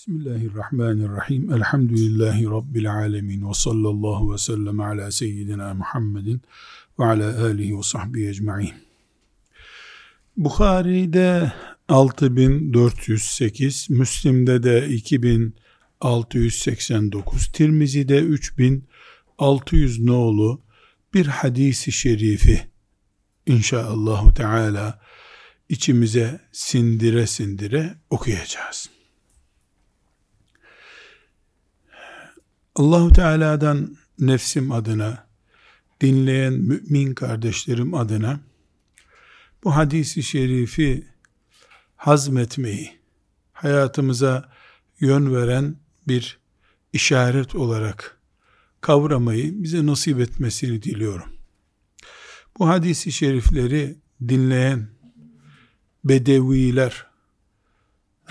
Bismillahirrahmanirrahim. Elhamdülillahi Rabbil alemin. Ve sallallahu ve sellem ala seyyidina Muhammedin ve ala alihi ve sahbihi ecma'in. Bukhari'de 6408, Müslim'de de 2689, Tirmizi'de 3600 nolu bir hadisi şerifi inşaallahu teala içimize sindire sindire okuyacağız. Allahu Teala'dan nefsim adına, dinleyen mümin kardeşlerim adına bu hadisi şerifi hazmetmeyi, hayatımıza yön veren bir işaret olarak kavramayı bize nasip etmesini diliyorum. Bu hadisi şerifleri dinleyen bedeviler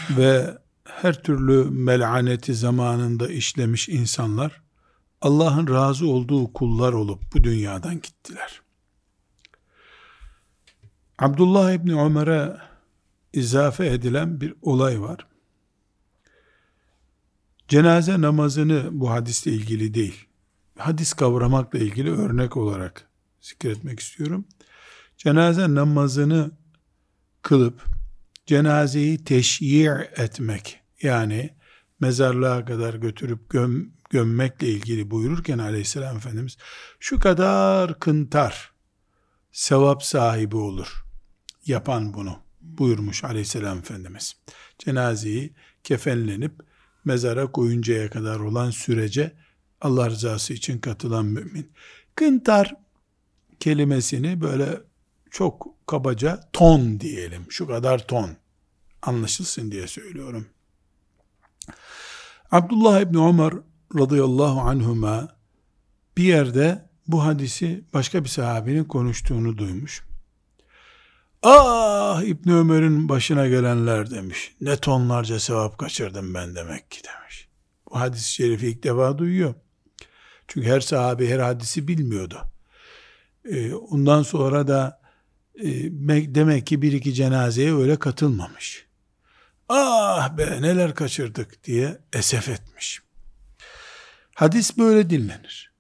ve her türlü melaneti zamanında işlemiş insanlar Allah'ın razı olduğu kullar olup bu dünyadan gittiler. Abdullah İbni Ömer'e izafe edilen bir olay var. Cenaze namazını bu hadisle ilgili değil, hadis kavramakla ilgili örnek olarak zikretmek istiyorum. Cenaze namazını kılıp cenazeyi teşyi' etmek yani mezarlığa kadar götürüp göm, gömmekle ilgili buyururken aleyhisselam Efendimiz şu kadar kıntar sevap sahibi olur yapan bunu buyurmuş aleyhisselam Efendimiz. Cenazeyi kefenlenip mezara koyuncaya kadar olan sürece Allah rızası için katılan mümin. Kıntar kelimesini böyle çok kabaca ton diyelim. Şu kadar ton anlaşılsın diye söylüyorum. Abdullah İbni Ömer radıyallahu anhuma bir yerde bu hadisi başka bir sahabenin konuştuğunu duymuş. Ah İbni Ömer'in başına gelenler demiş. Ne tonlarca sevap kaçırdım ben demek ki demiş. Bu hadis-i şerifi ilk defa duyuyor. Çünkü her sahabe her hadisi bilmiyordu. Ee, ondan sonra da e, demek ki bir iki cenazeye öyle katılmamış ah be neler kaçırdık diye esef etmiş. Hadis böyle dinlenir.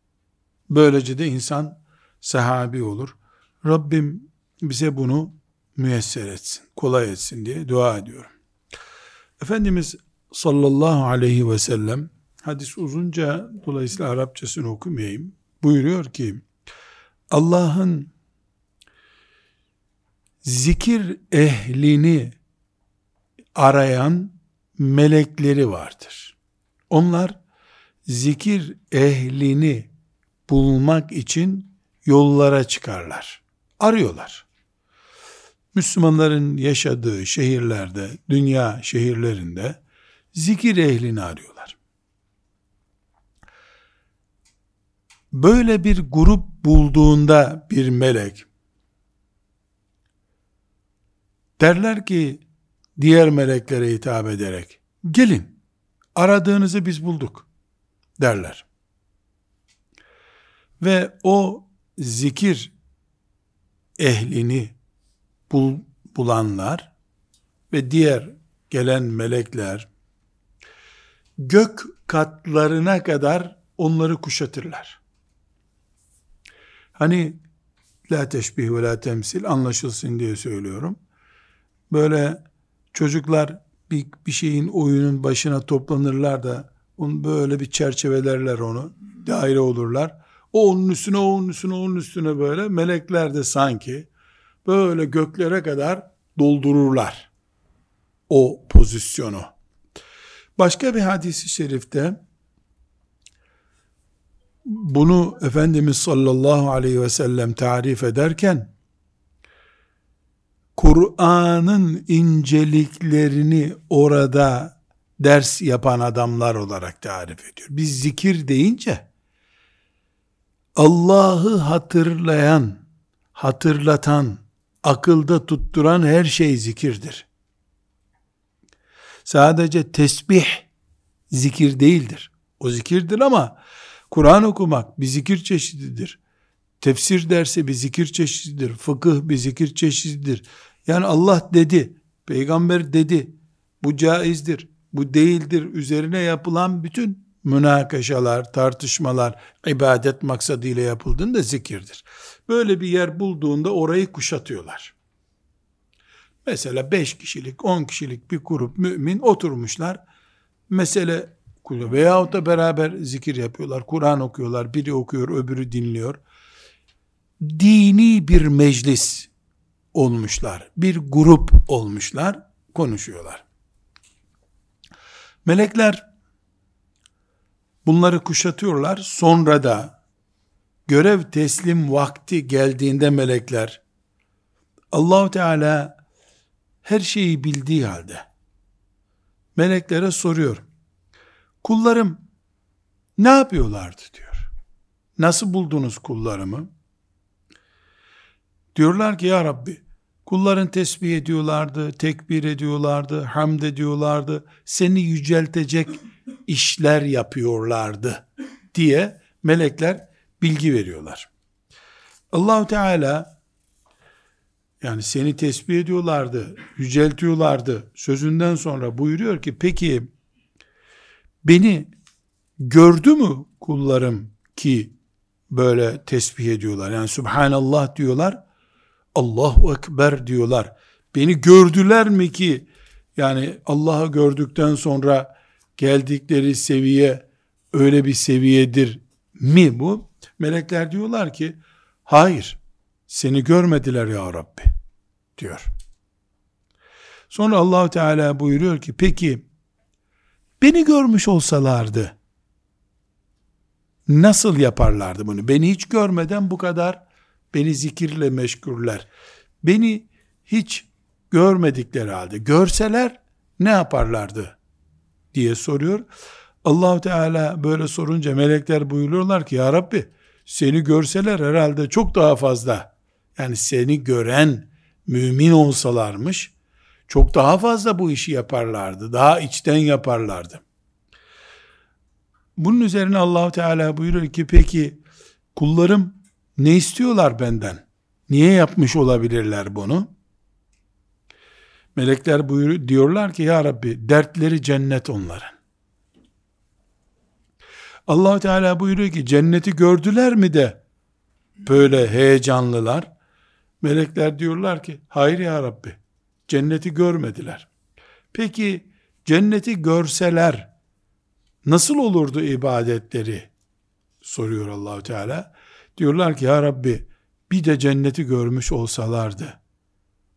Böylece de insan sahabi olur. Rabbim bize bunu müyesser etsin, kolay etsin diye dua ediyorum. Efendimiz sallallahu aleyhi ve sellem hadis uzunca dolayısıyla Arapçasını okumayayım. Buyuruyor ki Allah'ın zikir ehlini arayan melekleri vardır. Onlar zikir ehlini bulmak için yollara çıkarlar. Arıyorlar. Müslümanların yaşadığı şehirlerde, dünya şehirlerinde zikir ehlini arıyorlar. Böyle bir grup bulduğunda bir melek derler ki diğer meleklere hitap ederek gelin aradığınızı biz bulduk derler. Ve o zikir ehlini bul, bulanlar ve diğer gelen melekler gök katlarına kadar onları kuşatırlar. Hani la teşbih ve la temsil anlaşılsın diye söylüyorum. Böyle Çocuklar bir, bir şeyin oyunun başına toplanırlar da onu böyle bir çerçevelerler onu. Daire olurlar. O onun üstüne, onun üstüne, onun üstüne böyle melekler de sanki böyle göklere kadar doldururlar o pozisyonu. Başka bir hadisi şerifte bunu Efendimiz sallallahu aleyhi ve sellem tarif ederken Kur'an'ın inceliklerini orada ders yapan adamlar olarak tarif ediyor. Biz zikir deyince Allah'ı hatırlayan, hatırlatan, akılda tutturan her şey zikirdir. Sadece tesbih zikir değildir. O zikirdir ama Kur'an okumak bir zikir çeşididir. Tefsir dersi bir zikir çeşididir. Fıkıh bir zikir çeşididir. Yani Allah dedi, peygamber dedi, bu caizdir, bu değildir üzerine yapılan bütün münakaşalar, tartışmalar ibadet maksadıyla yapıldığında zikirdir. Böyle bir yer bulduğunda orayı kuşatıyorlar. Mesela 5 kişilik, 10 kişilik bir grup mümin oturmuşlar. Mesele veyahut da beraber zikir yapıyorlar. Kur'an okuyorlar. Biri okuyor, öbürü dinliyor. Dini bir meclis olmuşlar. Bir grup olmuşlar. Konuşuyorlar. Melekler bunları kuşatıyorlar. Sonra da görev teslim vakti geldiğinde melekler Allahu Teala her şeyi bildiği halde meleklere soruyor. Kullarım ne yapıyorlardı diyor. Nasıl buldunuz kullarımı? Diyorlar ki ya Rabbi kulların tesbih ediyorlardı, tekbir ediyorlardı, hamd ediyorlardı, seni yüceltecek işler yapıyorlardı diye melekler bilgi veriyorlar. Allahu Teala yani seni tesbih ediyorlardı, yüceltiyorlardı sözünden sonra buyuruyor ki peki beni gördü mü kullarım ki böyle tesbih ediyorlar? Yani Subhanallah diyorlar, Allahu Ekber diyorlar. Beni gördüler mi ki yani Allah'ı gördükten sonra geldikleri seviye öyle bir seviyedir mi bu? Melekler diyorlar ki hayır seni görmediler ya Rabbi diyor. Sonra Allahu Teala buyuruyor ki peki beni görmüş olsalardı nasıl yaparlardı bunu? Beni hiç görmeden bu kadar beni zikirle meşguller. Beni hiç görmedikleri halde görseler ne yaparlardı diye soruyor. Allahu Teala böyle sorunca melekler buyuruyorlar ki ya Rabbi seni görseler herhalde çok daha fazla yani seni gören mümin olsalarmış çok daha fazla bu işi yaparlardı. Daha içten yaparlardı. Bunun üzerine Allahu Teala buyuruyor ki peki kullarım ne istiyorlar benden? Niye yapmış olabilirler bunu? Melekler buyuruyor, diyorlar ki ya Rabbi dertleri cennet onların. allah Teala buyuruyor ki cenneti gördüler mi de böyle heyecanlılar? Melekler diyorlar ki hayır ya Rabbi cenneti görmediler. Peki cenneti görseler nasıl olurdu ibadetleri? Soruyor Allahu Teala. Diyorlar ki ya Rabbi bir de cenneti görmüş olsalardı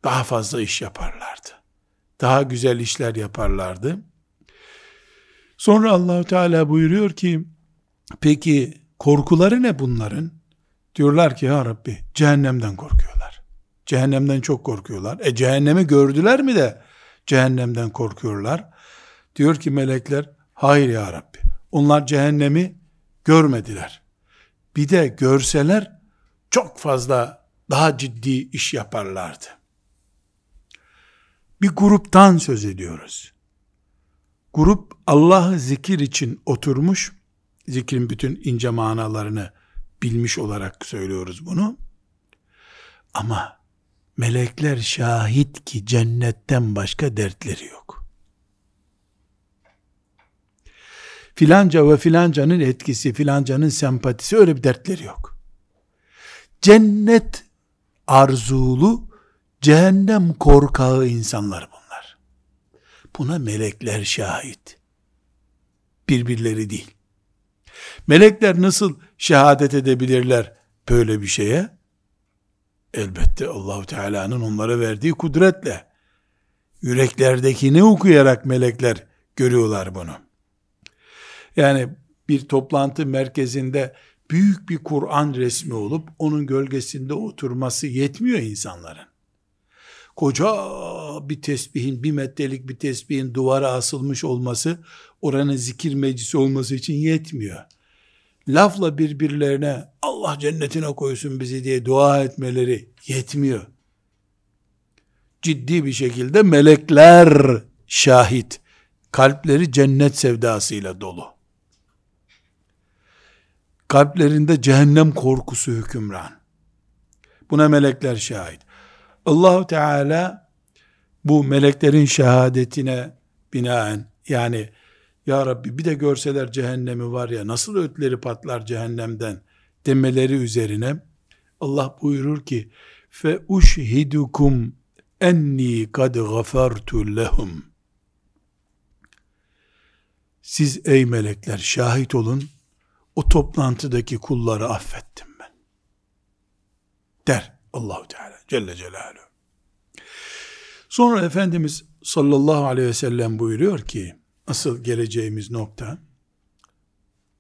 daha fazla iş yaparlardı. Daha güzel işler yaparlardı. Sonra Allahu Teala buyuruyor ki peki korkuları ne bunların? Diyorlar ki ya Rabbi cehennemden korkuyorlar. Cehennemden çok korkuyorlar. E cehennemi gördüler mi de cehennemden korkuyorlar? Diyor ki melekler hayır ya Rabbi. Onlar cehennemi görmediler. Bir de görseler çok fazla daha ciddi iş yaparlardı bir gruptan söz ediyoruz. Grup Allah'ı zikir için oturmuş, zikrin bütün ince manalarını bilmiş olarak söylüyoruz bunu. Ama melekler şahit ki cennetten başka dertleri yok. Filanca ve filancanın etkisi, filancanın sempatisi öyle bir dertleri yok. Cennet arzulu Cehennem korkağı insanlar bunlar. Buna melekler şahit. Birbirleri değil. Melekler nasıl şehadet edebilirler böyle bir şeye? Elbette Allahu Teala'nın onlara verdiği kudretle. Yüreklerdekini okuyarak melekler görüyorlar bunu. Yani bir toplantı merkezinde büyük bir Kur'an resmi olup onun gölgesinde oturması yetmiyor insanların koca bir tesbihin, bir metrelik bir tesbihin duvara asılmış olması, oranın zikir meclisi olması için yetmiyor. Lafla birbirlerine Allah cennetine koysun bizi diye dua etmeleri yetmiyor. Ciddi bir şekilde melekler şahit. Kalpleri cennet sevdasıyla dolu. Kalplerinde cehennem korkusu hükümran. Buna melekler şahit. Allahu Teala bu meleklerin şehadetine binaen Yani ya Rabbi bir de görseler cehennemi var ya nasıl ötleri patlar cehennemden demeleri üzerine Allah buyurur ki fe uşhidukum enni kad gafartu lehum siz ey melekler şahit olun o toplantıdaki kulları affettim ben der Allahu Teala Celle Celaluhu sonra Efendimiz sallallahu aleyhi ve sellem buyuruyor ki asıl geleceğimiz nokta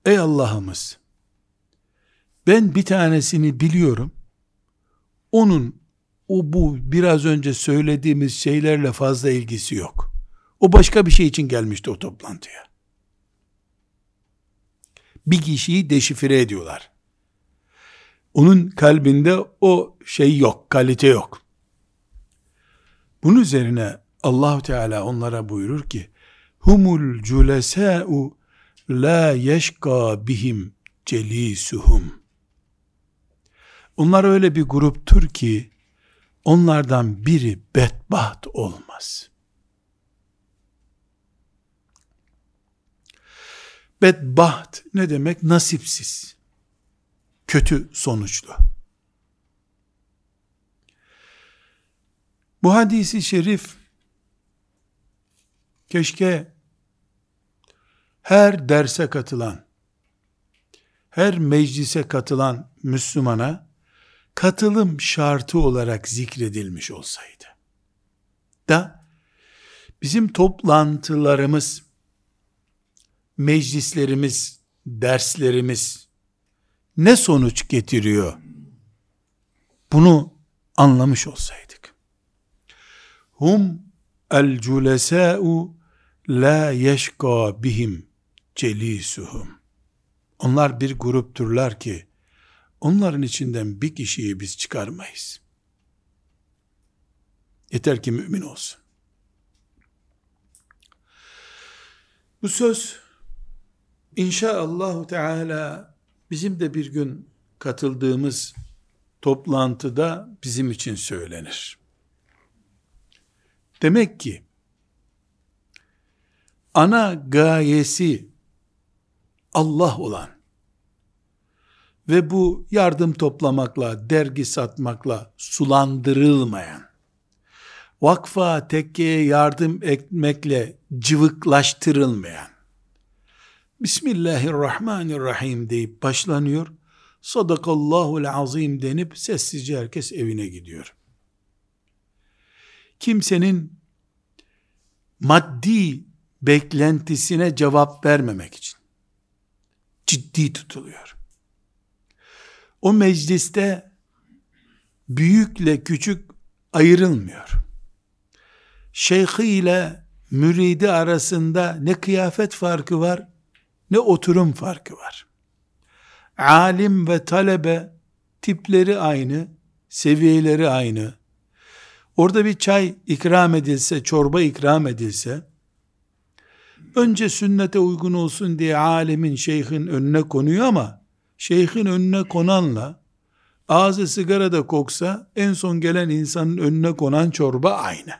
ey Allah'ımız ben bir tanesini biliyorum onun o bu biraz önce söylediğimiz şeylerle fazla ilgisi yok. O başka bir şey için gelmişti o toplantıya. Bir kişiyi deşifre ediyorlar. Onun kalbinde o şey yok, kalite yok. Bunun üzerine Allahu Teala onlara buyurur ki: "Humul culesâ'u la yeşka bihim celisuhum." Onlar öyle bir gruptur ki onlardan biri bedbaht olmaz. Bedbaht ne demek? Nasipsiz. Kötü sonuçlu. Bu hadisi şerif keşke her derse katılan, her meclise katılan Müslümana katılım şartı olarak zikredilmiş olsaydı. Da bizim toplantılarımız, meclislerimiz, derslerimiz ne sonuç getiriyor? Bunu anlamış olsaydık. Hum el culesâ'u la yeşka bihim celisuhum. Onlar bir grupturlar ki onların içinden bir kişiyi biz çıkarmayız. Yeter ki mümin olsun. Bu söz inşaallah Teala bizim de bir gün katıldığımız toplantıda bizim için söylenir. Demek ki ana gayesi Allah olan ve bu yardım toplamakla, dergi satmakla sulandırılmayan, vakfa tekkeye yardım etmekle cıvıklaştırılmayan, Bismillahirrahmanirrahim deyip başlanıyor, Sadakallahul azim denip sessizce herkes evine gidiyor. Kimsenin maddi beklentisine cevap vermemek için ciddi tutuluyor. O mecliste büyükle küçük ayrılmıyor. Şeyhi ile müridi arasında ne kıyafet farkı var, ne oturum farkı var. Alim ve talebe tipleri aynı, seviyeleri aynı. Orada bir çay ikram edilse, çorba ikram edilse, önce sünnete uygun olsun diye alemin, şeyhin önüne konuyor ama, şeyhin önüne konanla ağzı sigara da koksa en son gelen insanın önüne konan çorba aynı.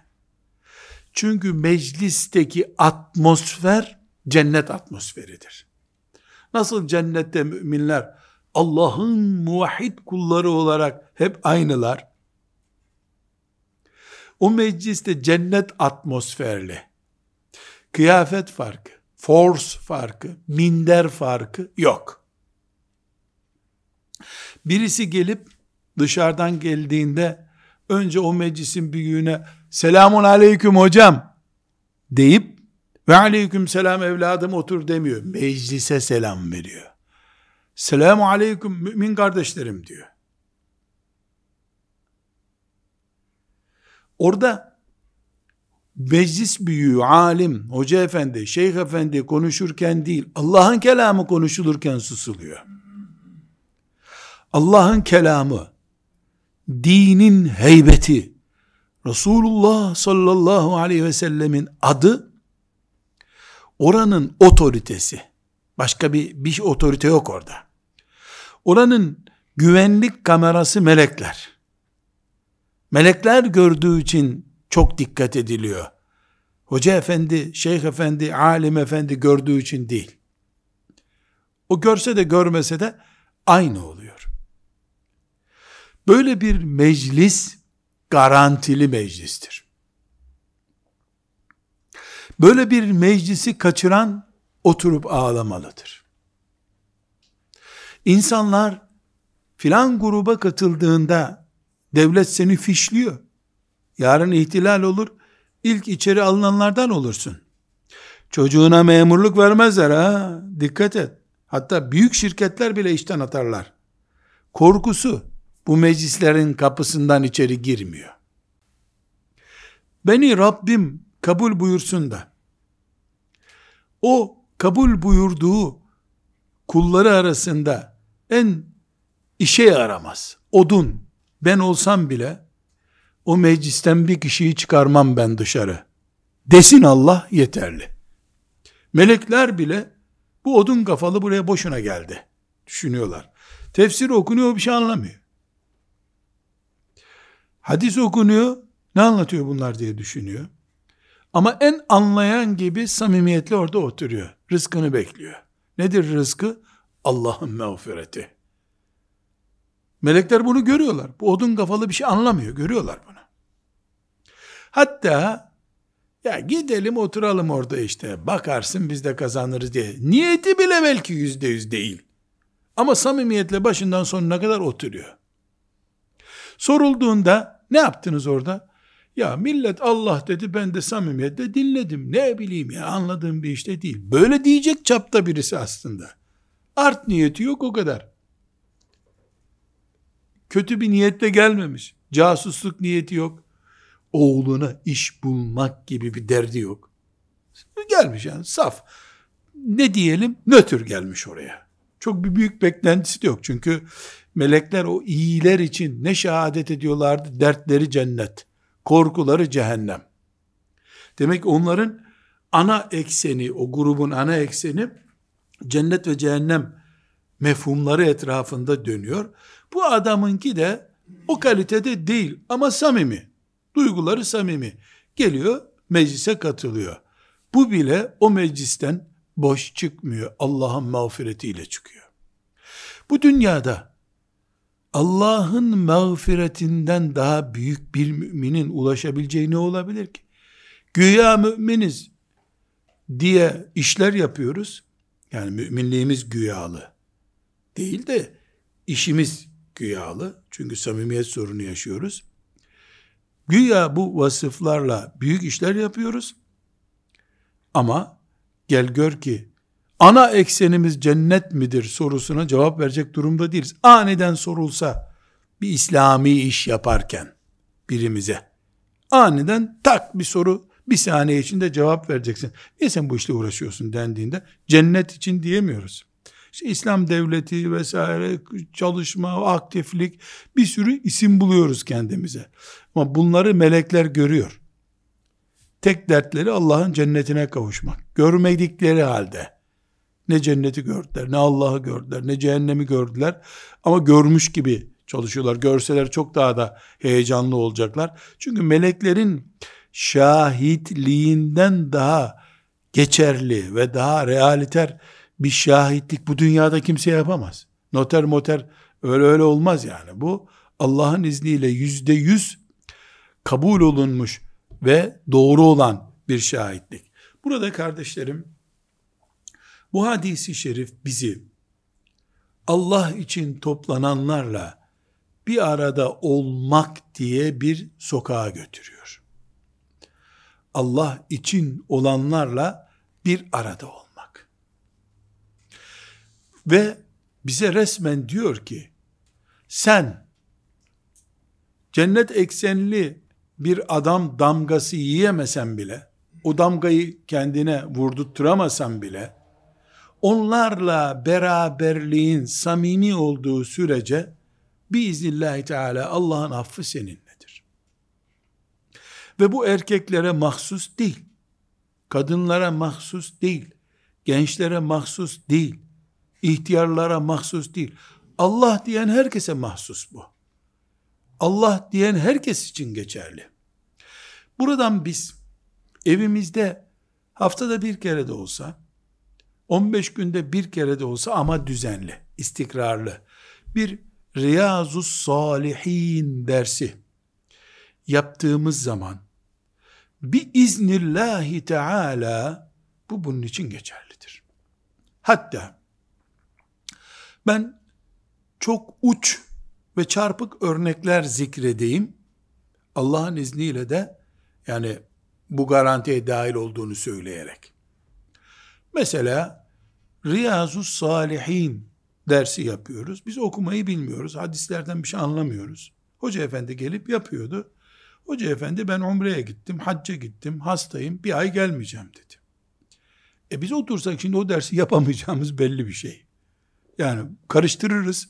Çünkü meclisteki atmosfer cennet atmosferidir. Nasıl cennette müminler Allah'ın muvahhid kulları olarak hep aynılar. O mecliste cennet atmosferli. Kıyafet farkı, force farkı, minder farkı yok. Birisi gelip dışarıdan geldiğinde önce o meclisin büyüğüne selamun aleyküm hocam deyip ve aleyküm selam evladım otur demiyor. Meclise selam veriyor. Selamu aleyküm mümin kardeşlerim diyor. Orada meclis büyüğü, alim, hoca efendi, şeyh efendi konuşurken değil, Allah'ın kelamı konuşulurken susuluyor. Allah'ın kelamı, dinin heybeti, Resulullah sallallahu aleyhi ve sellemin adı, oranın otoritesi, başka bir, bir otorite yok orada. Oranın güvenlik kamerası melekler. Melekler gördüğü için çok dikkat ediliyor. hoca efendi, şeyh efendi, alim efendi gördüğü için değil. O görse de görmese de aynı oluyor. Böyle bir meclis garantili meclistir. Böyle bir meclisi kaçıran oturup ağlamalıdır. İnsanlar filan gruba katıldığında devlet seni fişliyor. Yarın ihtilal olur, ilk içeri alınanlardan olursun. Çocuğuna memurluk vermezler ha, dikkat et. Hatta büyük şirketler bile işten atarlar. Korkusu bu meclislerin kapısından içeri girmiyor. Beni Rabbim kabul buyursun da o kabul buyurduğu kulları arasında en işe yaramaz, odun ben olsam bile o meclisten bir kişiyi çıkarmam ben dışarı. Desin Allah yeterli. Melekler bile bu odun kafalı buraya boşuna geldi. Düşünüyorlar. Tefsir okunuyor bir şey anlamıyor. Hadis okunuyor ne anlatıyor bunlar diye düşünüyor. Ama en anlayan gibi samimiyetle orada oturuyor. Rızkını bekliyor. Nedir rızkı? Allah'ın mağfireti. Melekler bunu görüyorlar. Bu odun kafalı bir şey anlamıyor. Görüyorlar bunu. Hatta ya gidelim oturalım orada işte bakarsın biz de kazanırız diye. Niyeti bile belki yüzde yüz değil. Ama samimiyetle başından sonuna kadar oturuyor. Sorulduğunda ne yaptınız orada? Ya millet Allah dedi ben de samimiyetle dinledim. Ne bileyim ya anladığım bir işte değil. Böyle diyecek çapta birisi aslında. Art niyeti yok o kadar. Kötü bir niyetle gelmemiş. Casusluk niyeti yok. Oğluna iş bulmak gibi bir derdi yok. Gelmiş yani saf. Ne diyelim? Nötr gelmiş oraya. Çok bir büyük beklentisi de yok. Çünkü melekler o iyiler için ne şehadet ediyorlardı? Dertleri cennet korkuları cehennem. Demek onların ana ekseni, o grubun ana ekseni cennet ve cehennem mefhumları etrafında dönüyor. Bu adamınki de o kalitede değil ama samimi. Duyguları samimi. Geliyor meclise katılıyor. Bu bile o meclisten boş çıkmıyor. Allah'ın mağfiretiyle çıkıyor. Bu dünyada Allah'ın mağfiretinden daha büyük bir müminin ulaşabileceği ne olabilir ki? Güya müminiz diye işler yapıyoruz. Yani müminliğimiz güyalı. Değil de işimiz güyalı. Çünkü samimiyet sorunu yaşıyoruz. Güya bu vasıflarla büyük işler yapıyoruz. Ama gel gör ki ana eksenimiz cennet midir sorusuna cevap verecek durumda değiliz. Aniden sorulsa bir İslami iş yaparken birimize aniden tak bir soru bir saniye içinde cevap vereceksin. Niye sen bu işle uğraşıyorsun dendiğinde cennet için diyemiyoruz. İşte İslam devleti vesaire çalışma, aktiflik bir sürü isim buluyoruz kendimize. Ama bunları melekler görüyor. Tek dertleri Allah'ın cennetine kavuşmak. Görmedikleri halde ne cenneti gördüler, ne Allah'ı gördüler, ne cehennemi gördüler. Ama görmüş gibi çalışıyorlar. Görseler çok daha da heyecanlı olacaklar. Çünkü meleklerin şahitliğinden daha geçerli ve daha realiter bir şahitlik bu dünyada kimse yapamaz. Noter moter öyle öyle olmaz yani. Bu Allah'ın izniyle yüzde yüz kabul olunmuş ve doğru olan bir şahitlik. Burada kardeşlerim bu hadisi şerif bizi Allah için toplananlarla bir arada olmak diye bir sokağa götürüyor. Allah için olanlarla bir arada olmak. Ve bize resmen diyor ki sen cennet eksenli bir adam damgası yiyemesen bile o damgayı kendine vurdurtturamasan bile onlarla beraberliğin samimi olduğu sürece biiznillahü teala Allah'ın affı seninledir. Ve bu erkeklere mahsus değil. Kadınlara mahsus değil. Gençlere mahsus değil. ihtiyarlara mahsus değil. Allah diyen herkese mahsus bu. Allah diyen herkes için geçerli. Buradan biz evimizde haftada bir kere de olsa, 15 günde bir kere de olsa ama düzenli, istikrarlı bir Riyazu Salihin dersi yaptığımız zaman bir iznillahi teala bu bunun için geçerlidir. Hatta ben çok uç ve çarpık örnekler zikredeyim. Allah'ın izniyle de yani bu garantiye dahil olduğunu söyleyerek. Mesela Riyazu Salihin dersi yapıyoruz. Biz okumayı bilmiyoruz. Hadislerden bir şey anlamıyoruz. Hoca efendi gelip yapıyordu. Hoca efendi ben umreye gittim, hacca gittim, hastayım, bir ay gelmeyeceğim dedi. E biz otursak şimdi o dersi yapamayacağımız belli bir şey. Yani karıştırırız,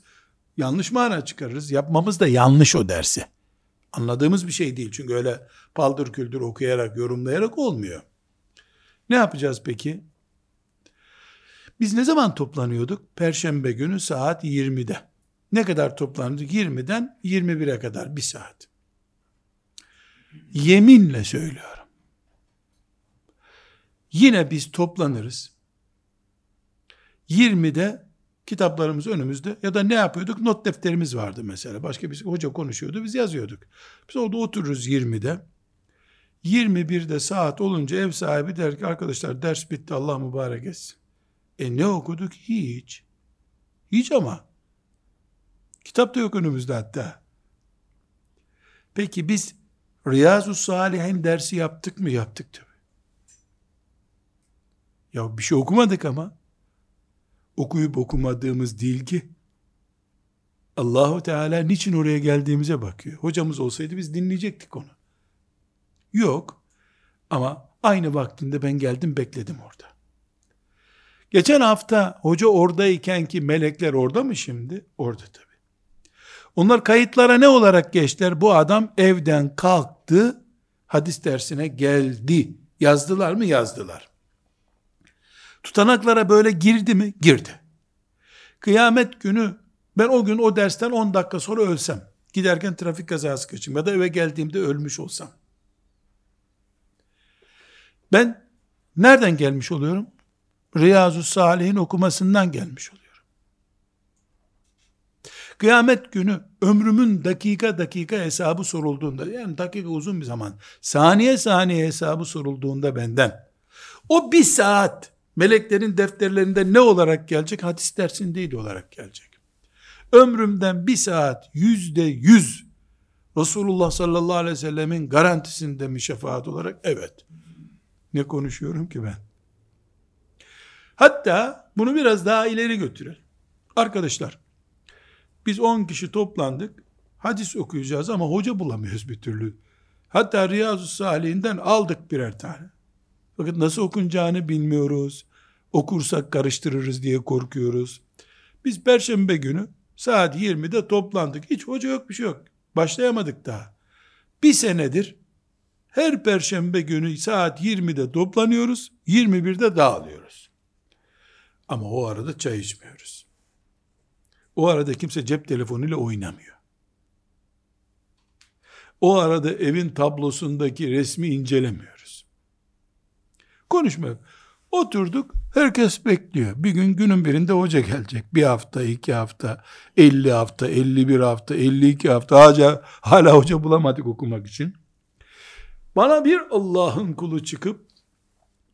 yanlış mana çıkarırız. Yapmamız da yanlış o dersi. Anladığımız bir şey değil. Çünkü öyle paldır küldür okuyarak, yorumlayarak olmuyor. Ne yapacağız peki? Biz ne zaman toplanıyorduk? Perşembe günü saat 20'de. Ne kadar toplanıyorduk? 20'den 21'e kadar bir saat. Yeminle söylüyorum. Yine biz toplanırız. 20'de kitaplarımız önümüzde ya da ne yapıyorduk? Not defterimiz vardı mesela. Başka bir hoca konuşuyordu biz yazıyorduk. Biz orada otururuz 20'de. 21'de saat olunca ev sahibi der ki arkadaşlar ders bitti Allah mübarek etsin. E ne okuduk? Hiç. Hiç ama. Kitap da yok önümüzde hatta. Peki biz Riyazu Salihin dersi yaptık mı? Yaptık tabi. Ya bir şey okumadık ama. Okuyup okumadığımız değil ki. Allahu Teala niçin oraya geldiğimize bakıyor. Hocamız olsaydı biz dinleyecektik onu. Yok. Ama aynı vaktinde ben geldim bekledim orada. Geçen hafta hoca oradayken ki melekler orada mı şimdi? Orada tabi. Onlar kayıtlara ne olarak geçtiler? Bu adam evden kalktı, hadis dersine geldi. Yazdılar mı? Yazdılar. Tutanaklara böyle girdi mi? Girdi. Kıyamet günü ben o gün o dersten 10 dakika sonra ölsem, giderken trafik kazası geçirdim ya da eve geldiğimde ölmüş olsam. Ben nereden gelmiş oluyorum? Riyazu Salih'in okumasından gelmiş oluyorum. Kıyamet günü ömrümün dakika dakika hesabı sorulduğunda, yani dakika uzun bir zaman, saniye saniye hesabı sorulduğunda benden, o bir saat meleklerin defterlerinde ne olarak gelecek? Hadis dersindeydi olarak gelecek. Ömrümden bir saat yüzde yüz Resulullah sallallahu aleyhi ve sellemin garantisinde mi şefaat olarak? Evet. Ne konuşuyorum ki ben? Hatta bunu biraz daha ileri götürelim. Arkadaşlar, biz 10 kişi toplandık. Hadis okuyacağız ama hoca bulamıyoruz bir türlü. Hatta Riyazu Salih'inden aldık birer tane. Fakat nasıl okunacağını bilmiyoruz. Okursak karıştırırız diye korkuyoruz. Biz perşembe günü saat 20'de toplandık. Hiç hoca yok bir şey yok. Başlayamadık daha. Bir senedir her perşembe günü saat 20'de toplanıyoruz. 21'de dağılıyoruz. Ama o arada çay içmiyoruz. O arada kimse cep telefonuyla oynamıyor. O arada evin tablosundaki resmi incelemiyoruz. Konuşmuyor. Oturduk, herkes bekliyor. Bir gün günün birinde hoca gelecek. Bir hafta, iki hafta, elli hafta, elli bir hafta, elli iki hafta. Hala, hala hoca bulamadık okumak için. Bana bir Allah'ın kulu çıkıp,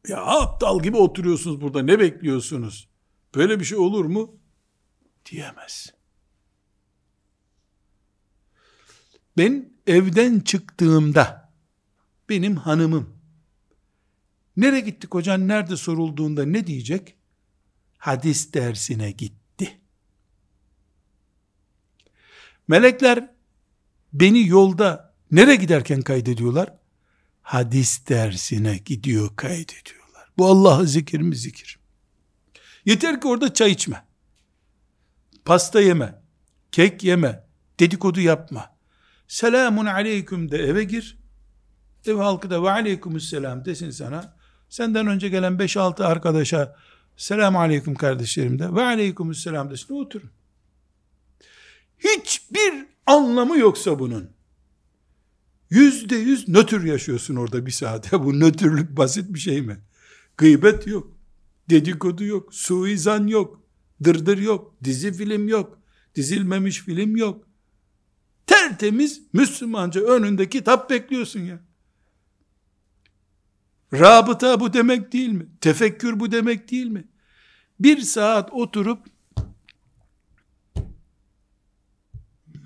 ya aptal gibi oturuyorsunuz burada, ne bekliyorsunuz? Böyle bir şey olur mu? diyemez. Ben evden çıktığımda benim hanımım nereye gittik hocan nerede sorulduğunda ne diyecek? Hadis dersine gitti. Melekler beni yolda nereye giderken kaydediyorlar? Hadis dersine gidiyor kaydediyorlar. Bu Allah'ı zikir mi zikir? Yeter ki orada çay içme pasta yeme, kek yeme, dedikodu yapma. Selamun aleyküm de eve gir. Ev halkı da ve aleykümselam desin sana. Senden önce gelen 5-6 arkadaşa selamun aleyküm kardeşlerim de ve aleykümselam desin oturun. Hiçbir anlamı yoksa bunun. Yüzde yüz nötr yaşıyorsun orada bir saat. Ya bu nötrlük basit bir şey mi? Gıybet yok. Dedikodu yok. Suizan yok. Dırdır yok. Dizi film yok. Dizilmemiş film yok. Tertemiz Müslümanca önünde kitap bekliyorsun ya. Rabıta bu demek değil mi? Tefekkür bu demek değil mi? Bir saat oturup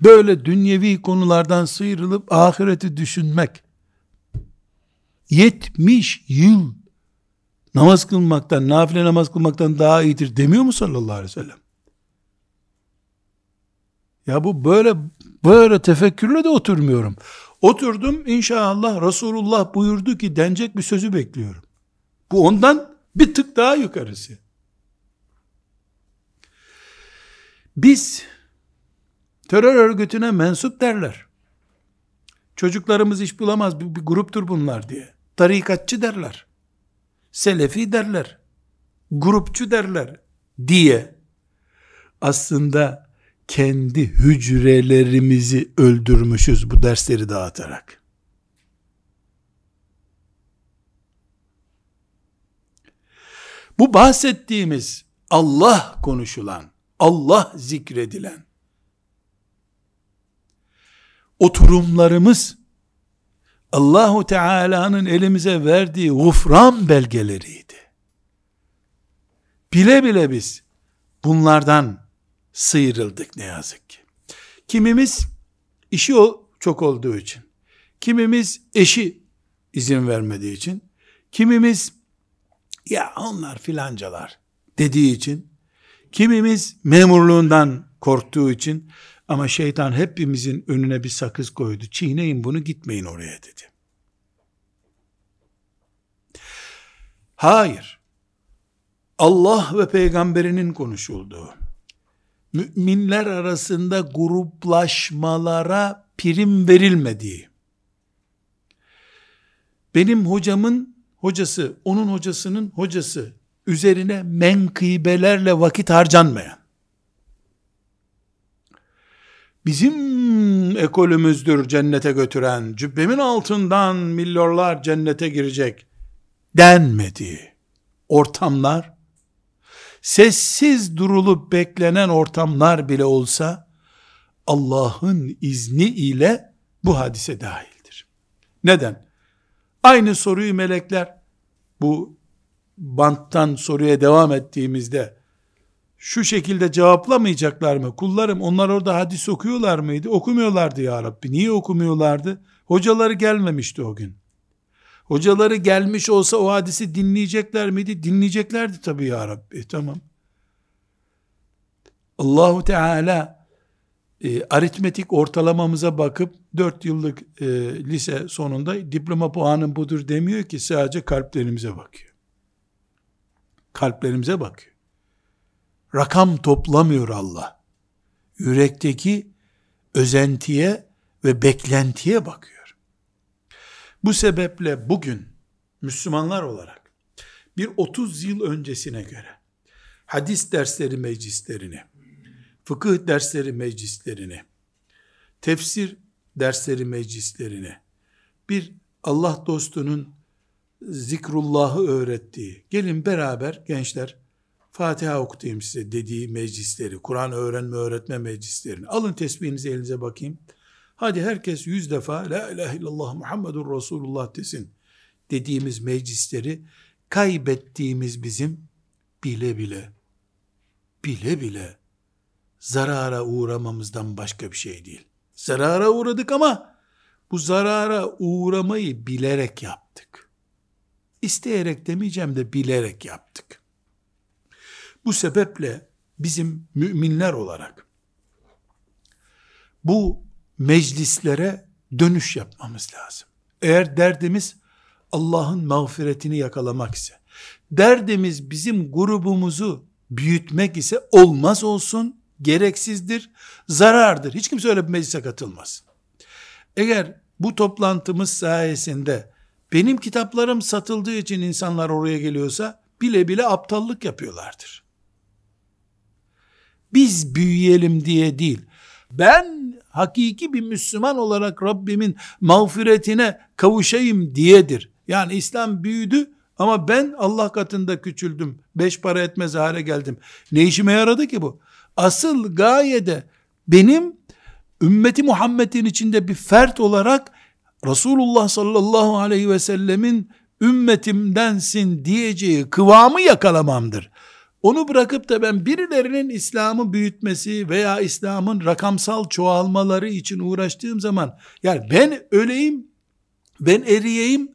böyle dünyevi konulardan sıyrılıp ahireti düşünmek 70 yıl namaz kılmaktan, nafile namaz kılmaktan daha iyidir demiyor mu sallallahu aleyhi ve sellem? Ya bu böyle böyle tefekkürle de oturmuyorum. Oturdum inşallah Resulullah buyurdu ki denecek bir sözü bekliyorum. Bu ondan bir tık daha yukarısı. Biz terör örgütüne mensup derler. Çocuklarımız iş bulamaz bir, bir gruptur bunlar diye. Tarikatçı derler. Selefi derler. Grupçu derler diye aslında kendi hücrelerimizi öldürmüşüz bu dersleri dağıtarak. Bu bahsettiğimiz Allah konuşulan, Allah zikredilen oturumlarımız Allahu Teala'nın elimize verdiği gufran belgeleriydi. Bile bile biz bunlardan sıyrıldık ne yazık ki. Kimimiz işi o çok olduğu için, kimimiz eşi izin vermediği için, kimimiz ya onlar filancalar dediği için, kimimiz memurluğundan korktuğu için ama şeytan hepimizin önüne bir sakız koydu. Çiğneyin bunu gitmeyin oraya dedi. Hayır. Allah ve peygamberinin konuşulduğu, müminler arasında gruplaşmalara prim verilmediği, benim hocamın hocası, onun hocasının hocası üzerine menkıbelerle vakit harcanmayan, bizim ekolümüzdür cennete götüren, cübbemin altından milyonlar cennete girecek denmediği ortamlar sessiz durulup beklenen ortamlar bile olsa Allah'ın izni ile bu hadise dahildir. Neden? Aynı soruyu melekler bu banttan soruya devam ettiğimizde şu şekilde cevaplamayacaklar mı? Kullarım onlar orada hadis okuyorlar mıydı? Okumuyorlardı ya Rabbi. Niye okumuyorlardı? Hocaları gelmemişti o gün. Hocaları gelmiş olsa o hadisi dinleyecekler miydi? Dinleyeceklerdi tabii ya Rabbi. Tamam. Allahu Teala e, aritmetik ortalamamıza bakıp 4 yıllık e, lise sonunda diploma puanın budur demiyor ki sadece kalplerimize bakıyor. Kalplerimize bakıyor. Rakam toplamıyor Allah. Yürekteki özentiye ve beklentiye bakıyor. Bu sebeple bugün Müslümanlar olarak bir 30 yıl öncesine göre hadis dersleri meclislerini, fıkıh dersleri meclislerini, tefsir dersleri meclislerini, bir Allah dostunun zikrullahı öğrettiği, gelin beraber gençler Fatiha okutayım size dediği meclisleri, Kur'an öğrenme öğretme meclislerini, alın tesbihinizi elinize bakayım, Hadi herkes yüz defa La ilahe illallah Muhammedur Resulullah desin dediğimiz meclisleri kaybettiğimiz bizim bile bile bile bile zarara uğramamızdan başka bir şey değil. Zarara uğradık ama bu zarara uğramayı bilerek yaptık. İsteyerek demeyeceğim de bilerek yaptık. Bu sebeple bizim müminler olarak bu meclislere dönüş yapmamız lazım. Eğer derdimiz Allah'ın mağfiretini yakalamak ise, derdimiz bizim grubumuzu büyütmek ise olmaz olsun, gereksizdir, zarardır. Hiç kimse öyle bir meclise katılmaz. Eğer bu toplantımız sayesinde benim kitaplarım satıldığı için insanlar oraya geliyorsa bile bile aptallık yapıyorlardır. Biz büyüyelim diye değil, ben hakiki bir Müslüman olarak Rabbimin mağfiretine kavuşayım diyedir. Yani İslam büyüdü ama ben Allah katında küçüldüm. Beş para etmez hale geldim. Ne işime yaradı ki bu? Asıl gayede benim ümmeti Muhammed'in içinde bir fert olarak Resulullah sallallahu aleyhi ve sellemin ümmetimdensin diyeceği kıvamı yakalamamdır. Onu bırakıp da ben birilerinin İslam'ı büyütmesi veya İslam'ın rakamsal çoğalmaları için uğraştığım zaman yani ben öleyim, ben eriyeyim,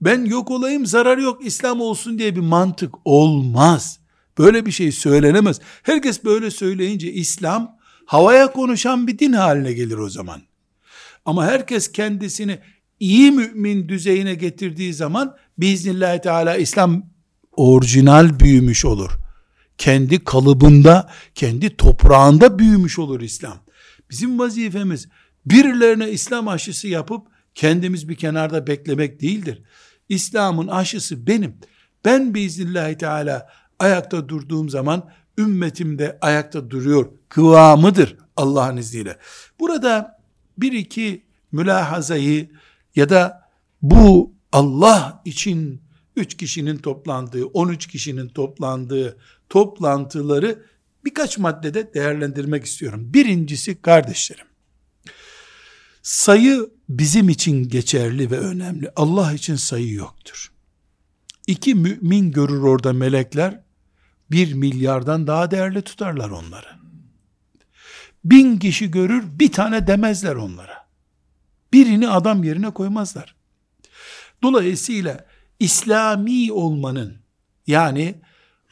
ben yok olayım zarar yok İslam olsun diye bir mantık olmaz. Böyle bir şey söylenemez. Herkes böyle söyleyince İslam havaya konuşan bir din haline gelir o zaman. Ama herkes kendisini iyi mümin düzeyine getirdiği zaman biiznillahü teala İslam orijinal büyümüş olur. Kendi kalıbında, kendi toprağında büyümüş olur İslam. Bizim vazifemiz birilerine İslam aşısı yapıp kendimiz bir kenarda beklemek değildir. İslam'ın aşısı benim. Ben biiznillahü teala ayakta durduğum zaman ümmetim de ayakta duruyor kıvamıdır Allah'ın izniyle. Burada bir iki mülahazayı ya da bu Allah için üç kişinin toplandığı, 13 kişinin toplandığı toplantıları birkaç maddede değerlendirmek istiyorum. Birincisi kardeşlerim, sayı bizim için geçerli ve önemli. Allah için sayı yoktur. İki mümin görür orada melekler, bir milyardan daha değerli tutarlar onları. Bin kişi görür, bir tane demezler onlara. Birini adam yerine koymazlar. Dolayısıyla İslami olmanın, yani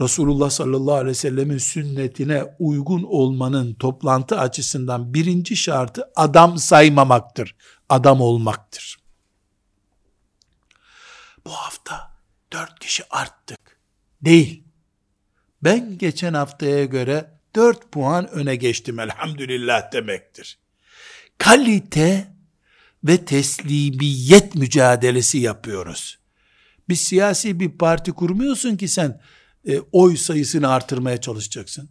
Resulullah sallallahu aleyhi ve sellemin sünnetine uygun olmanın toplantı açısından birinci şartı adam saymamaktır. Adam olmaktır. Bu hafta dört kişi arttık. Değil. Ben geçen haftaya göre dört puan öne geçtim elhamdülillah demektir. Kalite ve teslimiyet mücadelesi yapıyoruz. Bir siyasi bir parti kurmuyorsun ki sen e, oy sayısını artırmaya çalışacaksın.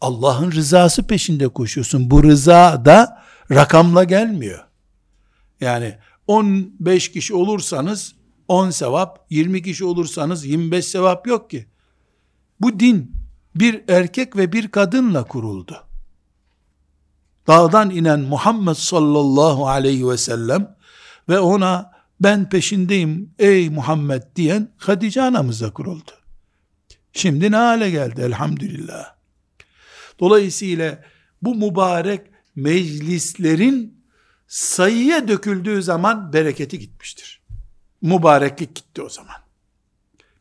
Allah'ın rızası peşinde koşuyorsun. Bu rıza da rakamla gelmiyor. Yani 15 kişi olursanız 10 sevap, 20 kişi olursanız 25 sevap yok ki. Bu din bir erkek ve bir kadınla kuruldu. Dağdan inen Muhammed sallallahu aleyhi ve sellem ve ona ben peşindeyim ey Muhammed diyen Hatice anamızla kuruldu. Şimdi ne hale geldi elhamdülillah. Dolayısıyla bu mübarek meclislerin sayıya döküldüğü zaman bereketi gitmiştir. Mübareklik gitti o zaman.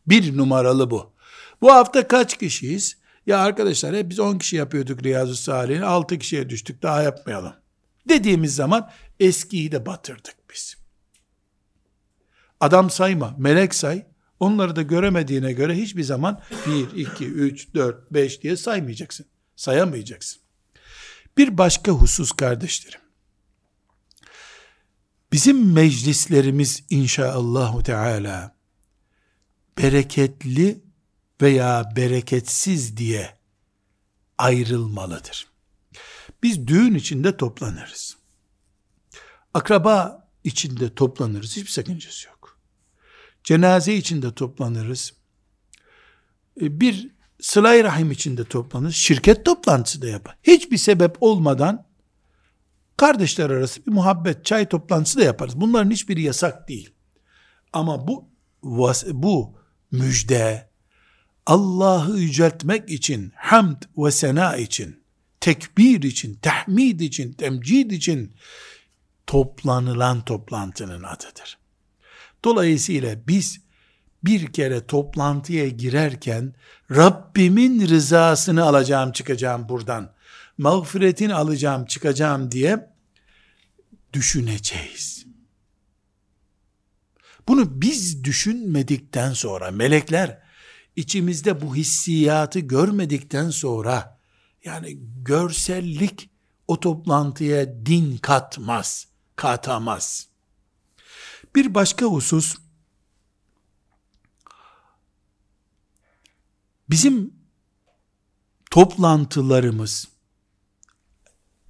Bir numaralı bu. Bu hafta kaç kişiyiz? Ya arkadaşlar hep biz 10 kişi yapıyorduk Riyazu Salih'in 6 kişiye düştük daha yapmayalım. Dediğimiz zaman eskiyi de batırdık biz. Adam sayma, melek say. Onları da göremediğine göre hiçbir zaman 1, 2, 3, 4, 5 diye saymayacaksın. Sayamayacaksın. Bir başka husus kardeşlerim. Bizim meclislerimiz inşaallahu teala bereketli veya bereketsiz diye ayrılmalıdır. Biz düğün içinde toplanırız. Akraba içinde toplanırız. Hiçbir sakıncası yok. Cenaze içinde toplanırız. E, bir sılay rahim içinde toplanırız. Şirket toplantısı da yapar. Hiçbir sebep olmadan kardeşler arası bir muhabbet, çay toplantısı da yaparız. Bunların hiçbiri yasak değil. Ama bu bu müjde, Allah'ı yüceltmek için, hamd ve sena için, tekbir için, tahmid için, temcid için toplanılan toplantının adıdır. Dolayısıyla biz bir kere toplantıya girerken Rabbimin rızasını alacağım çıkacağım buradan. Mağfiretini alacağım çıkacağım diye düşüneceğiz. Bunu biz düşünmedikten sonra melekler içimizde bu hissiyatı görmedikten sonra yani görsellik o toplantıya din katmaz, katamaz. Bir başka husus bizim toplantılarımız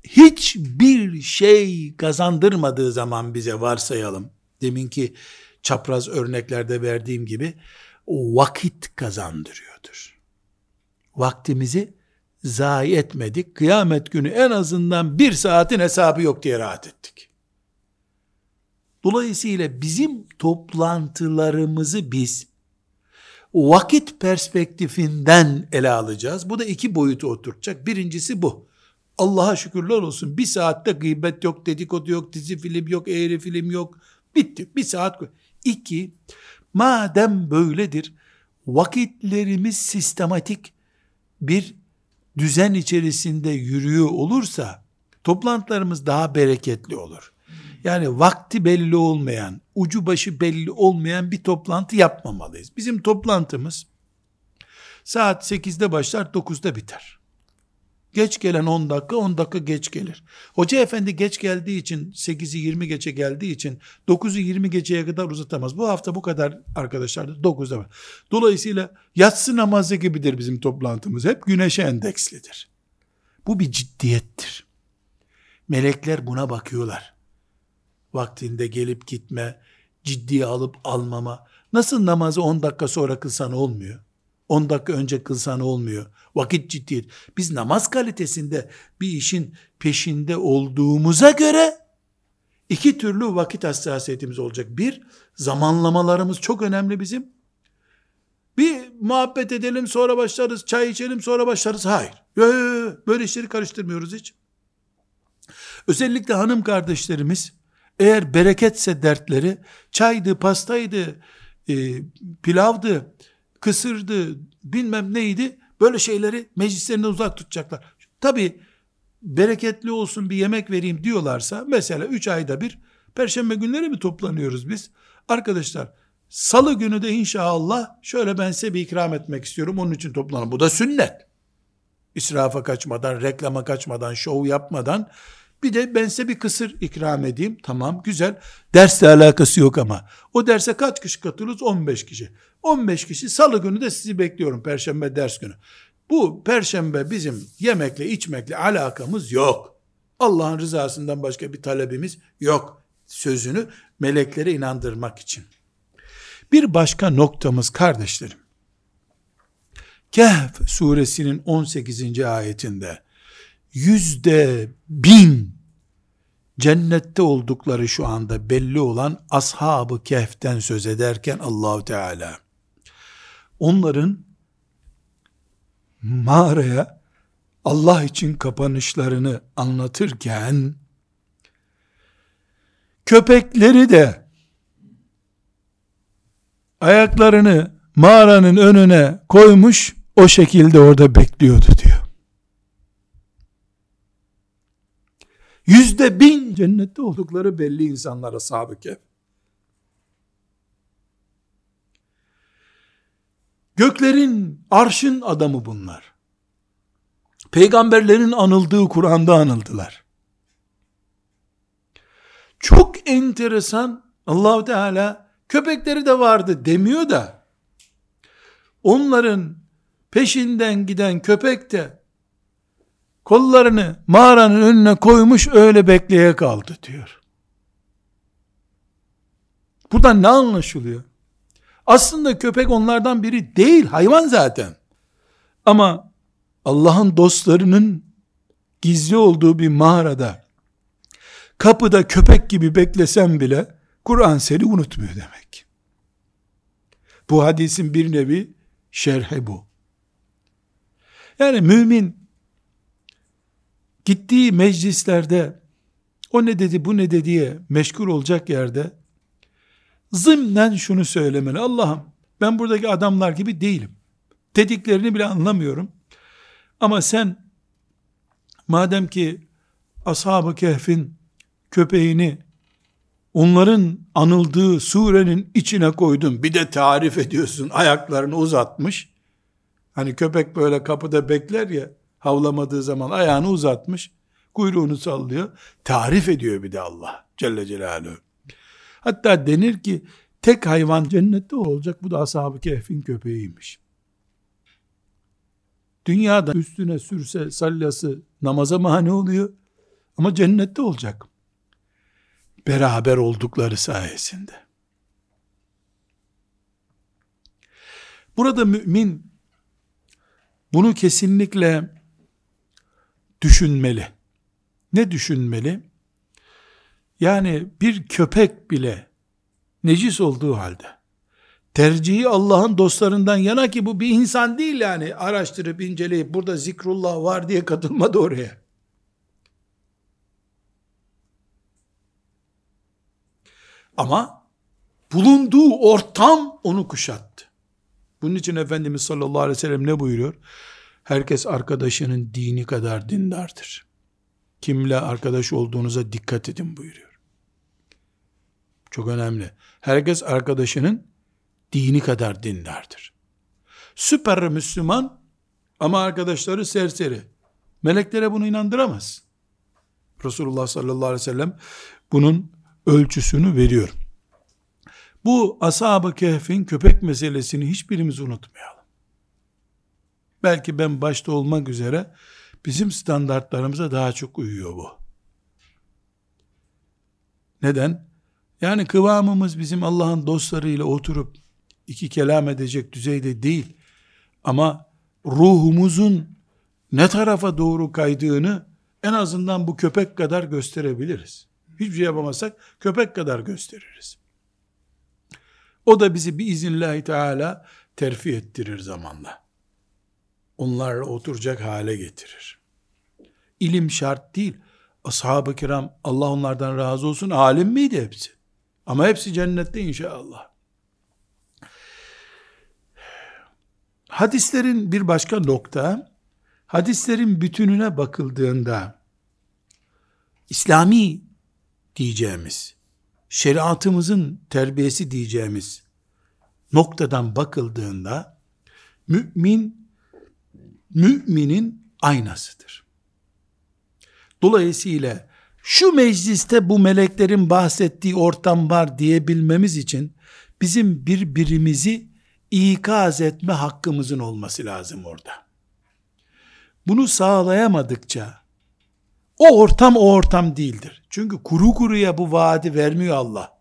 hiçbir şey kazandırmadığı zaman bize varsayalım. Deminki çapraz örneklerde verdiğim gibi vakit kazandırıyordur. Vaktimizi zayi etmedik. Kıyamet günü en azından bir saatin hesabı yok diye rahat ettik. Dolayısıyla bizim toplantılarımızı biz vakit perspektifinden ele alacağız. Bu da iki boyutu oturtacak. Birincisi bu. Allah'a şükürler olsun. Bir saatte gıybet yok, dedikodu yok, dizi film yok, eğri film yok. Bitti. Bir saat. İki, madem böyledir, vakitlerimiz sistematik bir düzen içerisinde yürüyor olursa, toplantılarımız daha bereketli olur. Yani vakti belli olmayan, ucu başı belli olmayan bir toplantı yapmamalıyız. Bizim toplantımız saat 8'de başlar 9'da biter. Geç gelen 10 dakika 10 dakika geç gelir. Hoca efendi geç geldiği için 8'i 20 geçe geldiği için 9'u 20 geçeye kadar uzatamaz. Bu hafta bu kadar arkadaşlar 9'da var. Dolayısıyla yatsı namazı gibidir bizim toplantımız. Hep güneşe endekslidir. Bu bir ciddiyettir. Melekler buna bakıyorlar. Vaktinde gelip gitme, ciddiye alıp almama. Nasıl namazı 10 dakika sonra kılsan olmuyor? 10 dakika önce kılsan olmuyor. Vakit ciddiyet. Biz namaz kalitesinde bir işin peşinde olduğumuza göre iki türlü vakit hassasiyetimiz olacak. Bir, zamanlamalarımız çok önemli bizim. Bir muhabbet edelim sonra başlarız, çay içelim sonra başlarız. Hayır. Böyle işleri karıştırmıyoruz hiç. Özellikle hanım kardeşlerimiz eğer bereketse dertleri çaydı, pastaydı, e, pilavdı, kısırdı, bilmem neydi Böyle şeyleri meclislerinde uzak tutacaklar. Tabi bereketli olsun bir yemek vereyim diyorlarsa mesela 3 ayda bir perşembe günleri mi toplanıyoruz biz? Arkadaşlar salı günü de inşallah şöyle ben size bir ikram etmek istiyorum onun için toplanalım. Bu da sünnet. İsrafa kaçmadan, reklama kaçmadan, şov yapmadan bir de ben size bir kısır ikram edeyim. Tamam güzel. Dersle alakası yok ama. O derse kaç kişi katılırız? 15 kişi. 15 kişi salı günü de sizi bekliyorum. Perşembe ders günü. Bu perşembe bizim yemekle içmekle alakamız yok. Allah'ın rızasından başka bir talebimiz yok. Sözünü meleklere inandırmak için. Bir başka noktamız kardeşlerim. Kehf suresinin 18. ayetinde yüzde bin cennette oldukları şu anda belli olan ashabı kehften söz ederken Allahu Teala onların mağaraya Allah için kapanışlarını anlatırken köpekleri de ayaklarını mağaranın önüne koymuş o şekilde orada bekliyordu diyor. Yüzde bin cennette oldukları belli insanlara sabık ev. Göklerin, arşın adamı bunlar. Peygamberlerin anıldığı Kur'an'da anıldılar. Çok enteresan Allahu Teala köpekleri de vardı demiyor da onların peşinden giden köpek de kollarını mağaranın önüne koymuş öyle bekleye kaldı diyor. Buradan ne anlaşılıyor? Aslında köpek onlardan biri değil, hayvan zaten. Ama Allah'ın dostlarının gizli olduğu bir mağarada kapıda köpek gibi beklesem bile Kur'an seni unutmuyor demek. Bu hadisin bir nevi şerhi bu. Yani mümin gittiği meclislerde o ne dedi bu ne dedi diye meşgul olacak yerde zımnen şunu söylemeli. Allah'ım ben buradaki adamlar gibi değilim. Dediklerini bile anlamıyorum. Ama sen madem ki ashab-ı kehfin köpeğini onların anıldığı surenin içine koydun bir de tarif ediyorsun ayaklarını uzatmış hani köpek böyle kapıda bekler ya havlamadığı zaman ayağını uzatmış kuyruğunu sallıyor tarif ediyor bir de Allah Celle Celaluhu hatta denir ki tek hayvan cennette olacak bu da ashab-ı kehfin köpeğiymiş dünyada üstüne sürse sallası namaza mani oluyor. Ama cennette olacak. Beraber oldukları sayesinde. Burada mümin bunu kesinlikle düşünmeli. Ne düşünmeli? Yani bir köpek bile necis olduğu halde tercihi Allah'ın dostlarından yana ki bu bir insan değil yani araştırıp inceleyip burada zikrullah var diye katılmadı oraya. Ama bulunduğu ortam onu kuşattı. Bunun için Efendimiz sallallahu aleyhi ve sellem ne buyuruyor? Herkes arkadaşının dini kadar dindardır. Kimle arkadaş olduğunuza dikkat edin buyuruyor. Çok önemli. Herkes arkadaşının dini kadar dindardır. Süper Müslüman ama arkadaşları serseri. Meleklere bunu inandıramaz. Resulullah sallallahu aleyhi ve sellem bunun ölçüsünü veriyor. Bu ashab-ı kehfin köpek meselesini hiçbirimiz unutmayalım. Belki ben başta olmak üzere bizim standartlarımıza daha çok uyuyor bu. Neden? Yani kıvamımız bizim Allah'ın dostlarıyla oturup iki kelam edecek düzeyde değil. Ama ruhumuzun ne tarafa doğru kaydığını en azından bu köpek kadar gösterebiliriz. Hiçbir şey yapamazsak köpek kadar gösteririz. O da bizi bir izinlahi teala terfi ettirir zamanla. Onlarla oturacak hale getirir. İlim şart değil. Ashab-ı kiram Allah onlardan razı olsun alim miydi hepsi? Ama hepsi cennette inşallah. Hadislerin bir başka nokta, hadislerin bütününe bakıldığında, İslami diyeceğimiz, şeriatımızın terbiyesi diyeceğimiz noktadan bakıldığında, mümin, müminin aynasıdır. Dolayısıyla, şu mecliste bu meleklerin bahsettiği ortam var diyebilmemiz için, bizim birbirimizi ikaz etme hakkımızın olması lazım orada. Bunu sağlayamadıkça o ortam o ortam değildir. Çünkü kuru kuruya bu vaadi vermiyor Allah.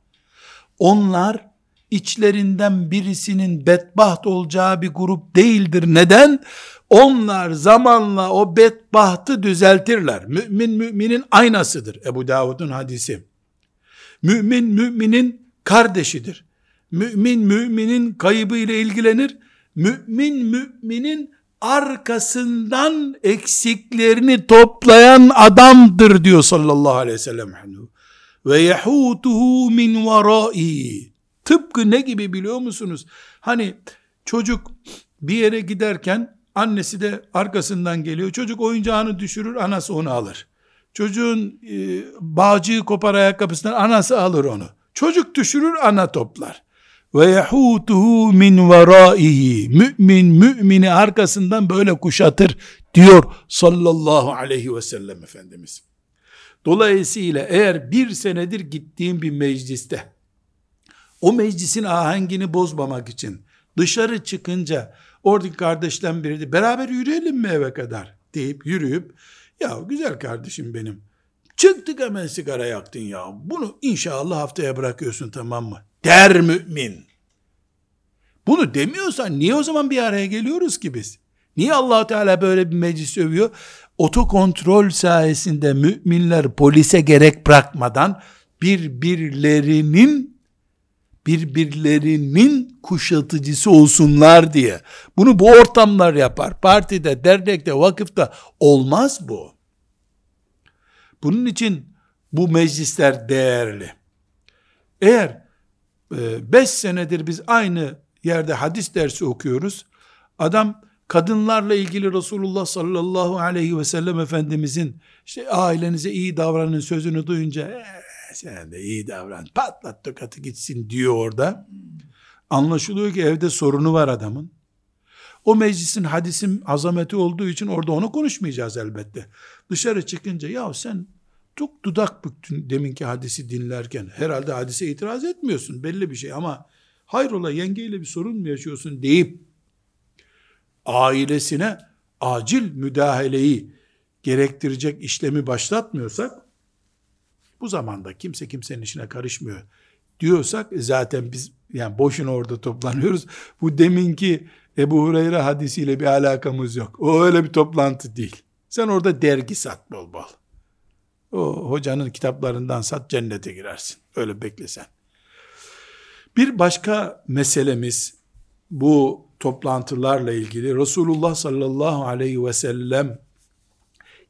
Onlar içlerinden birisinin bedbaht olacağı bir grup değildir. Neden? Onlar zamanla o bedbahtı düzeltirler. Mümin müminin aynasıdır. Ebu Davud'un hadisi. Mümin müminin kardeşidir. Mümin müminin kaybı ile ilgilenir. Mümin müminin arkasından eksiklerini toplayan adamdır diyor sallallahu aleyhi ve sellem. Ve yehutuhu min varai. Tıpkı ne gibi biliyor musunuz? Hani çocuk bir yere giderken annesi de arkasından geliyor. Çocuk oyuncağını düşürür, anası onu alır. Çocuğun e, bağcığı kopar ayakkabısından anası alır onu. Çocuk düşürür, ana toplar ve yahutuhu min veraihi mümin mümini arkasından böyle kuşatır diyor sallallahu aleyhi ve sellem Efendimiz. Dolayısıyla eğer bir senedir gittiğim bir mecliste o meclisin ahengini bozmamak için dışarı çıkınca oradaki kardeşten biri de beraber yürüyelim mi eve kadar deyip yürüyüp ya güzel kardeşim benim çıktık hemen sigara yaktın ya bunu inşallah haftaya bırakıyorsun tamam mı der mümin. Bunu demiyorsan niye o zaman bir araya geliyoruz ki biz? Niye allah Teala böyle bir meclis övüyor? Otokontrol sayesinde müminler polise gerek bırakmadan birbirlerinin birbirlerinin kuşatıcısı olsunlar diye. Bunu bu ortamlar yapar. Partide, dernekte, vakıfta olmaz bu. Bunun için bu meclisler değerli. Eğer 5 e, senedir biz aynı yerde hadis dersi okuyoruz. Adam kadınlarla ilgili Resulullah sallallahu aleyhi ve sellem Efendimizin işte ailenize iyi davranın sözünü duyunca ee, sen de iyi davran patlat tokatı gitsin diyor orada. Anlaşılıyor ki evde sorunu var adamın. O meclisin hadisin azameti olduğu için orada onu konuşmayacağız elbette. Dışarı çıkınca ya sen çok dudak büktün deminki hadisi dinlerken. Herhalde hadise itiraz etmiyorsun belli bir şey ama hayrola yengeyle bir sorun mu yaşıyorsun deyip ailesine acil müdahaleyi gerektirecek işlemi başlatmıyorsak Bu zamanda kimse kimsenin işine karışmıyor diyorsak zaten biz yani boşuna orada toplanıyoruz. Bu deminki Ebu Hureyre hadisiyle bir alakamız yok. O öyle bir toplantı değil. Sen orada dergi sat bol bol. O hocanın kitaplarından sat cennete girersin. Öyle beklesen. Bir başka meselemiz bu toplantılarla ilgili Resulullah sallallahu aleyhi ve sellem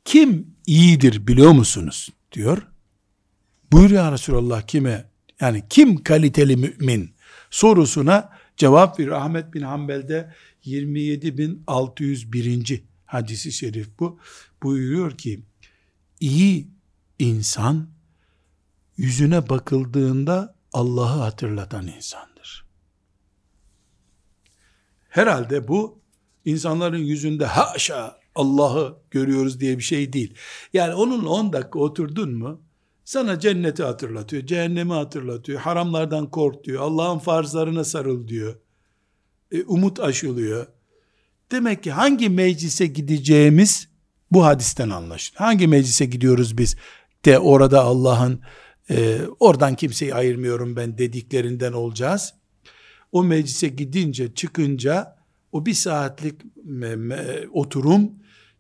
kim iyidir biliyor musunuz? diyor. Buyur ya Resulallah kime? Yani kim kaliteli mümin sorusuna cevap bir Ahmet bin Hanbel'de 27.601. hadisi şerif bu. Buyuruyor ki iyi insan yüzüne bakıldığında Allah'ı hatırlatan insandır. Herhalde bu insanların yüzünde haşa Allah'ı görüyoruz diye bir şey değil. Yani onunla 10 dakika oturdun mu sana cenneti hatırlatıyor, cehennemi hatırlatıyor, haramlardan kork diyor, Allah'ın farzlarına sarıl diyor. E, umut aşılıyor. Demek ki hangi meclise gideceğimiz bu hadisten anlaşılıyor. Hangi meclise gidiyoruz biz de orada Allah'ın e, oradan kimseyi ayırmıyorum ben dediklerinden olacağız. O meclise gidince çıkınca o bir saatlik me, me, oturum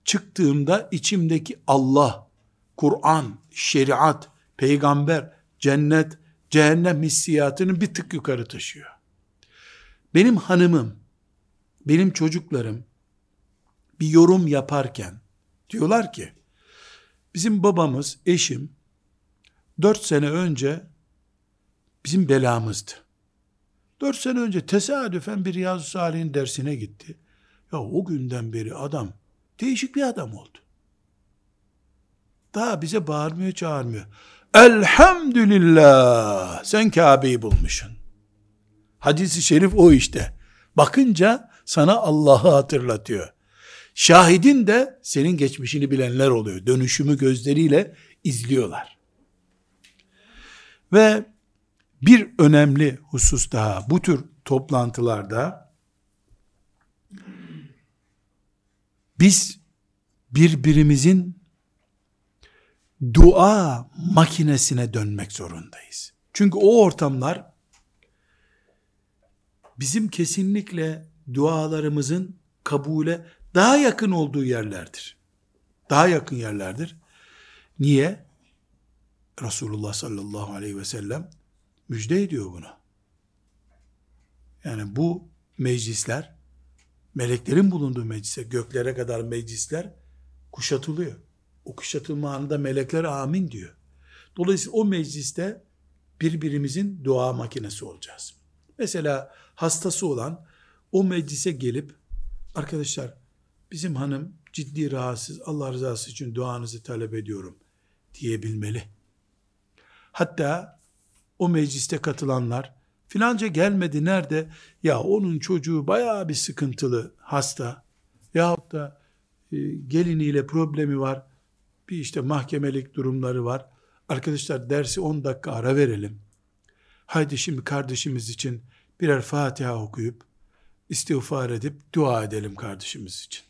çıktığımda içimdeki Allah, Kur'an, şeriat, peygamber, cennet, cehennem hissiyatını bir tık yukarı taşıyor. Benim hanımım, benim çocuklarım bir yorum yaparken diyorlar ki bizim babamız, eşim dört sene önce bizim belamızdı. Dört sene önce tesadüfen bir Riyazu Salih'in dersine gitti. Ya o günden beri adam değişik bir adam oldu. Daha bize bağırmıyor çağırmıyor. Elhamdülillah sen Kabe'yi bulmuşsun. Hadisi şerif o işte. Bakınca sana Allah'ı hatırlatıyor. Şahidin de senin geçmişini bilenler oluyor. Dönüşümü gözleriyle izliyorlar. Ve bir önemli husus daha bu tür toplantılarda biz birbirimizin dua makinesine dönmek zorundayız. Çünkü o ortamlar bizim kesinlikle dualarımızın kabule daha yakın olduğu yerlerdir. Daha yakın yerlerdir. Niye? Resulullah sallallahu aleyhi ve sellem müjde ediyor bunu. Yani bu meclisler, meleklerin bulunduğu meclise, göklere kadar meclisler kuşatılıyor. O anında melekler amin diyor. Dolayısıyla o mecliste birbirimizin dua makinesi olacağız. Mesela hastası olan o meclise gelip arkadaşlar bizim hanım ciddi rahatsız Allah rızası için duanızı talep ediyorum diyebilmeli. Hatta o mecliste katılanlar filanca gelmedi nerede? Ya onun çocuğu bayağı bir sıkıntılı hasta yahut da e, geliniyle problemi var bir işte mahkemelik durumları var. Arkadaşlar dersi 10 dakika ara verelim. Haydi şimdi kardeşimiz için birer Fatiha okuyup istiğfar edip dua edelim kardeşimiz için.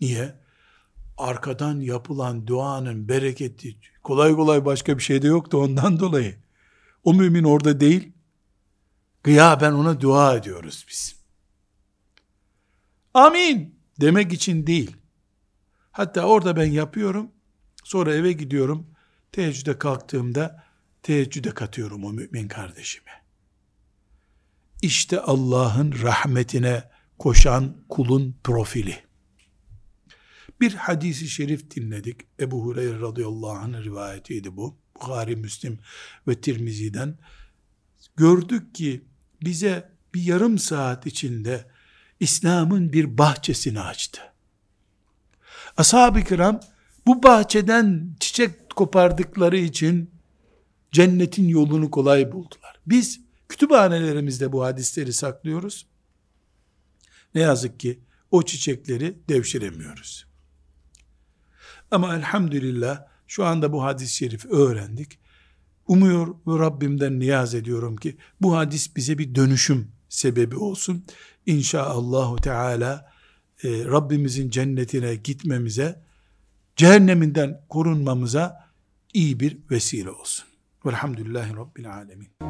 Niye? Arkadan yapılan duanın bereketi kolay kolay başka bir şey de yoktu ondan dolayı. O mümin orada değil. Gıyaben ona dua ediyoruz biz. Amin demek için değil. Hatta orada ben yapıyorum. Sonra eve gidiyorum. Teheccüde kalktığımda teheccüde katıyorum o mümin kardeşime. İşte Allah'ın rahmetine koşan kulun profili. Bir hadisi şerif dinledik. Ebu Hureyre radıyallahu anh'ın rivayetiydi bu. Bukhari, Müslim ve Tirmizi'den. Gördük ki bize bir yarım saat içinde İslam'ın bir bahçesini açtı. Ashab-ı kiram bu bahçeden çiçek kopardıkları için cennetin yolunu kolay buldular. Biz kütüphanelerimizde bu hadisleri saklıyoruz. Ne yazık ki o çiçekleri devşiremiyoruz. Ama elhamdülillah şu anda bu hadis-i şerif öğrendik. Umuyor ve Rabbimden niyaz ediyorum ki bu hadis bize bir dönüşüm sebebi olsun. İnşaallahu Teala e, Rabbimizin cennetine gitmemize, cehenneminden korunmamıza iyi bir vesile olsun. Velhamdülillahi Rabbil Alemin.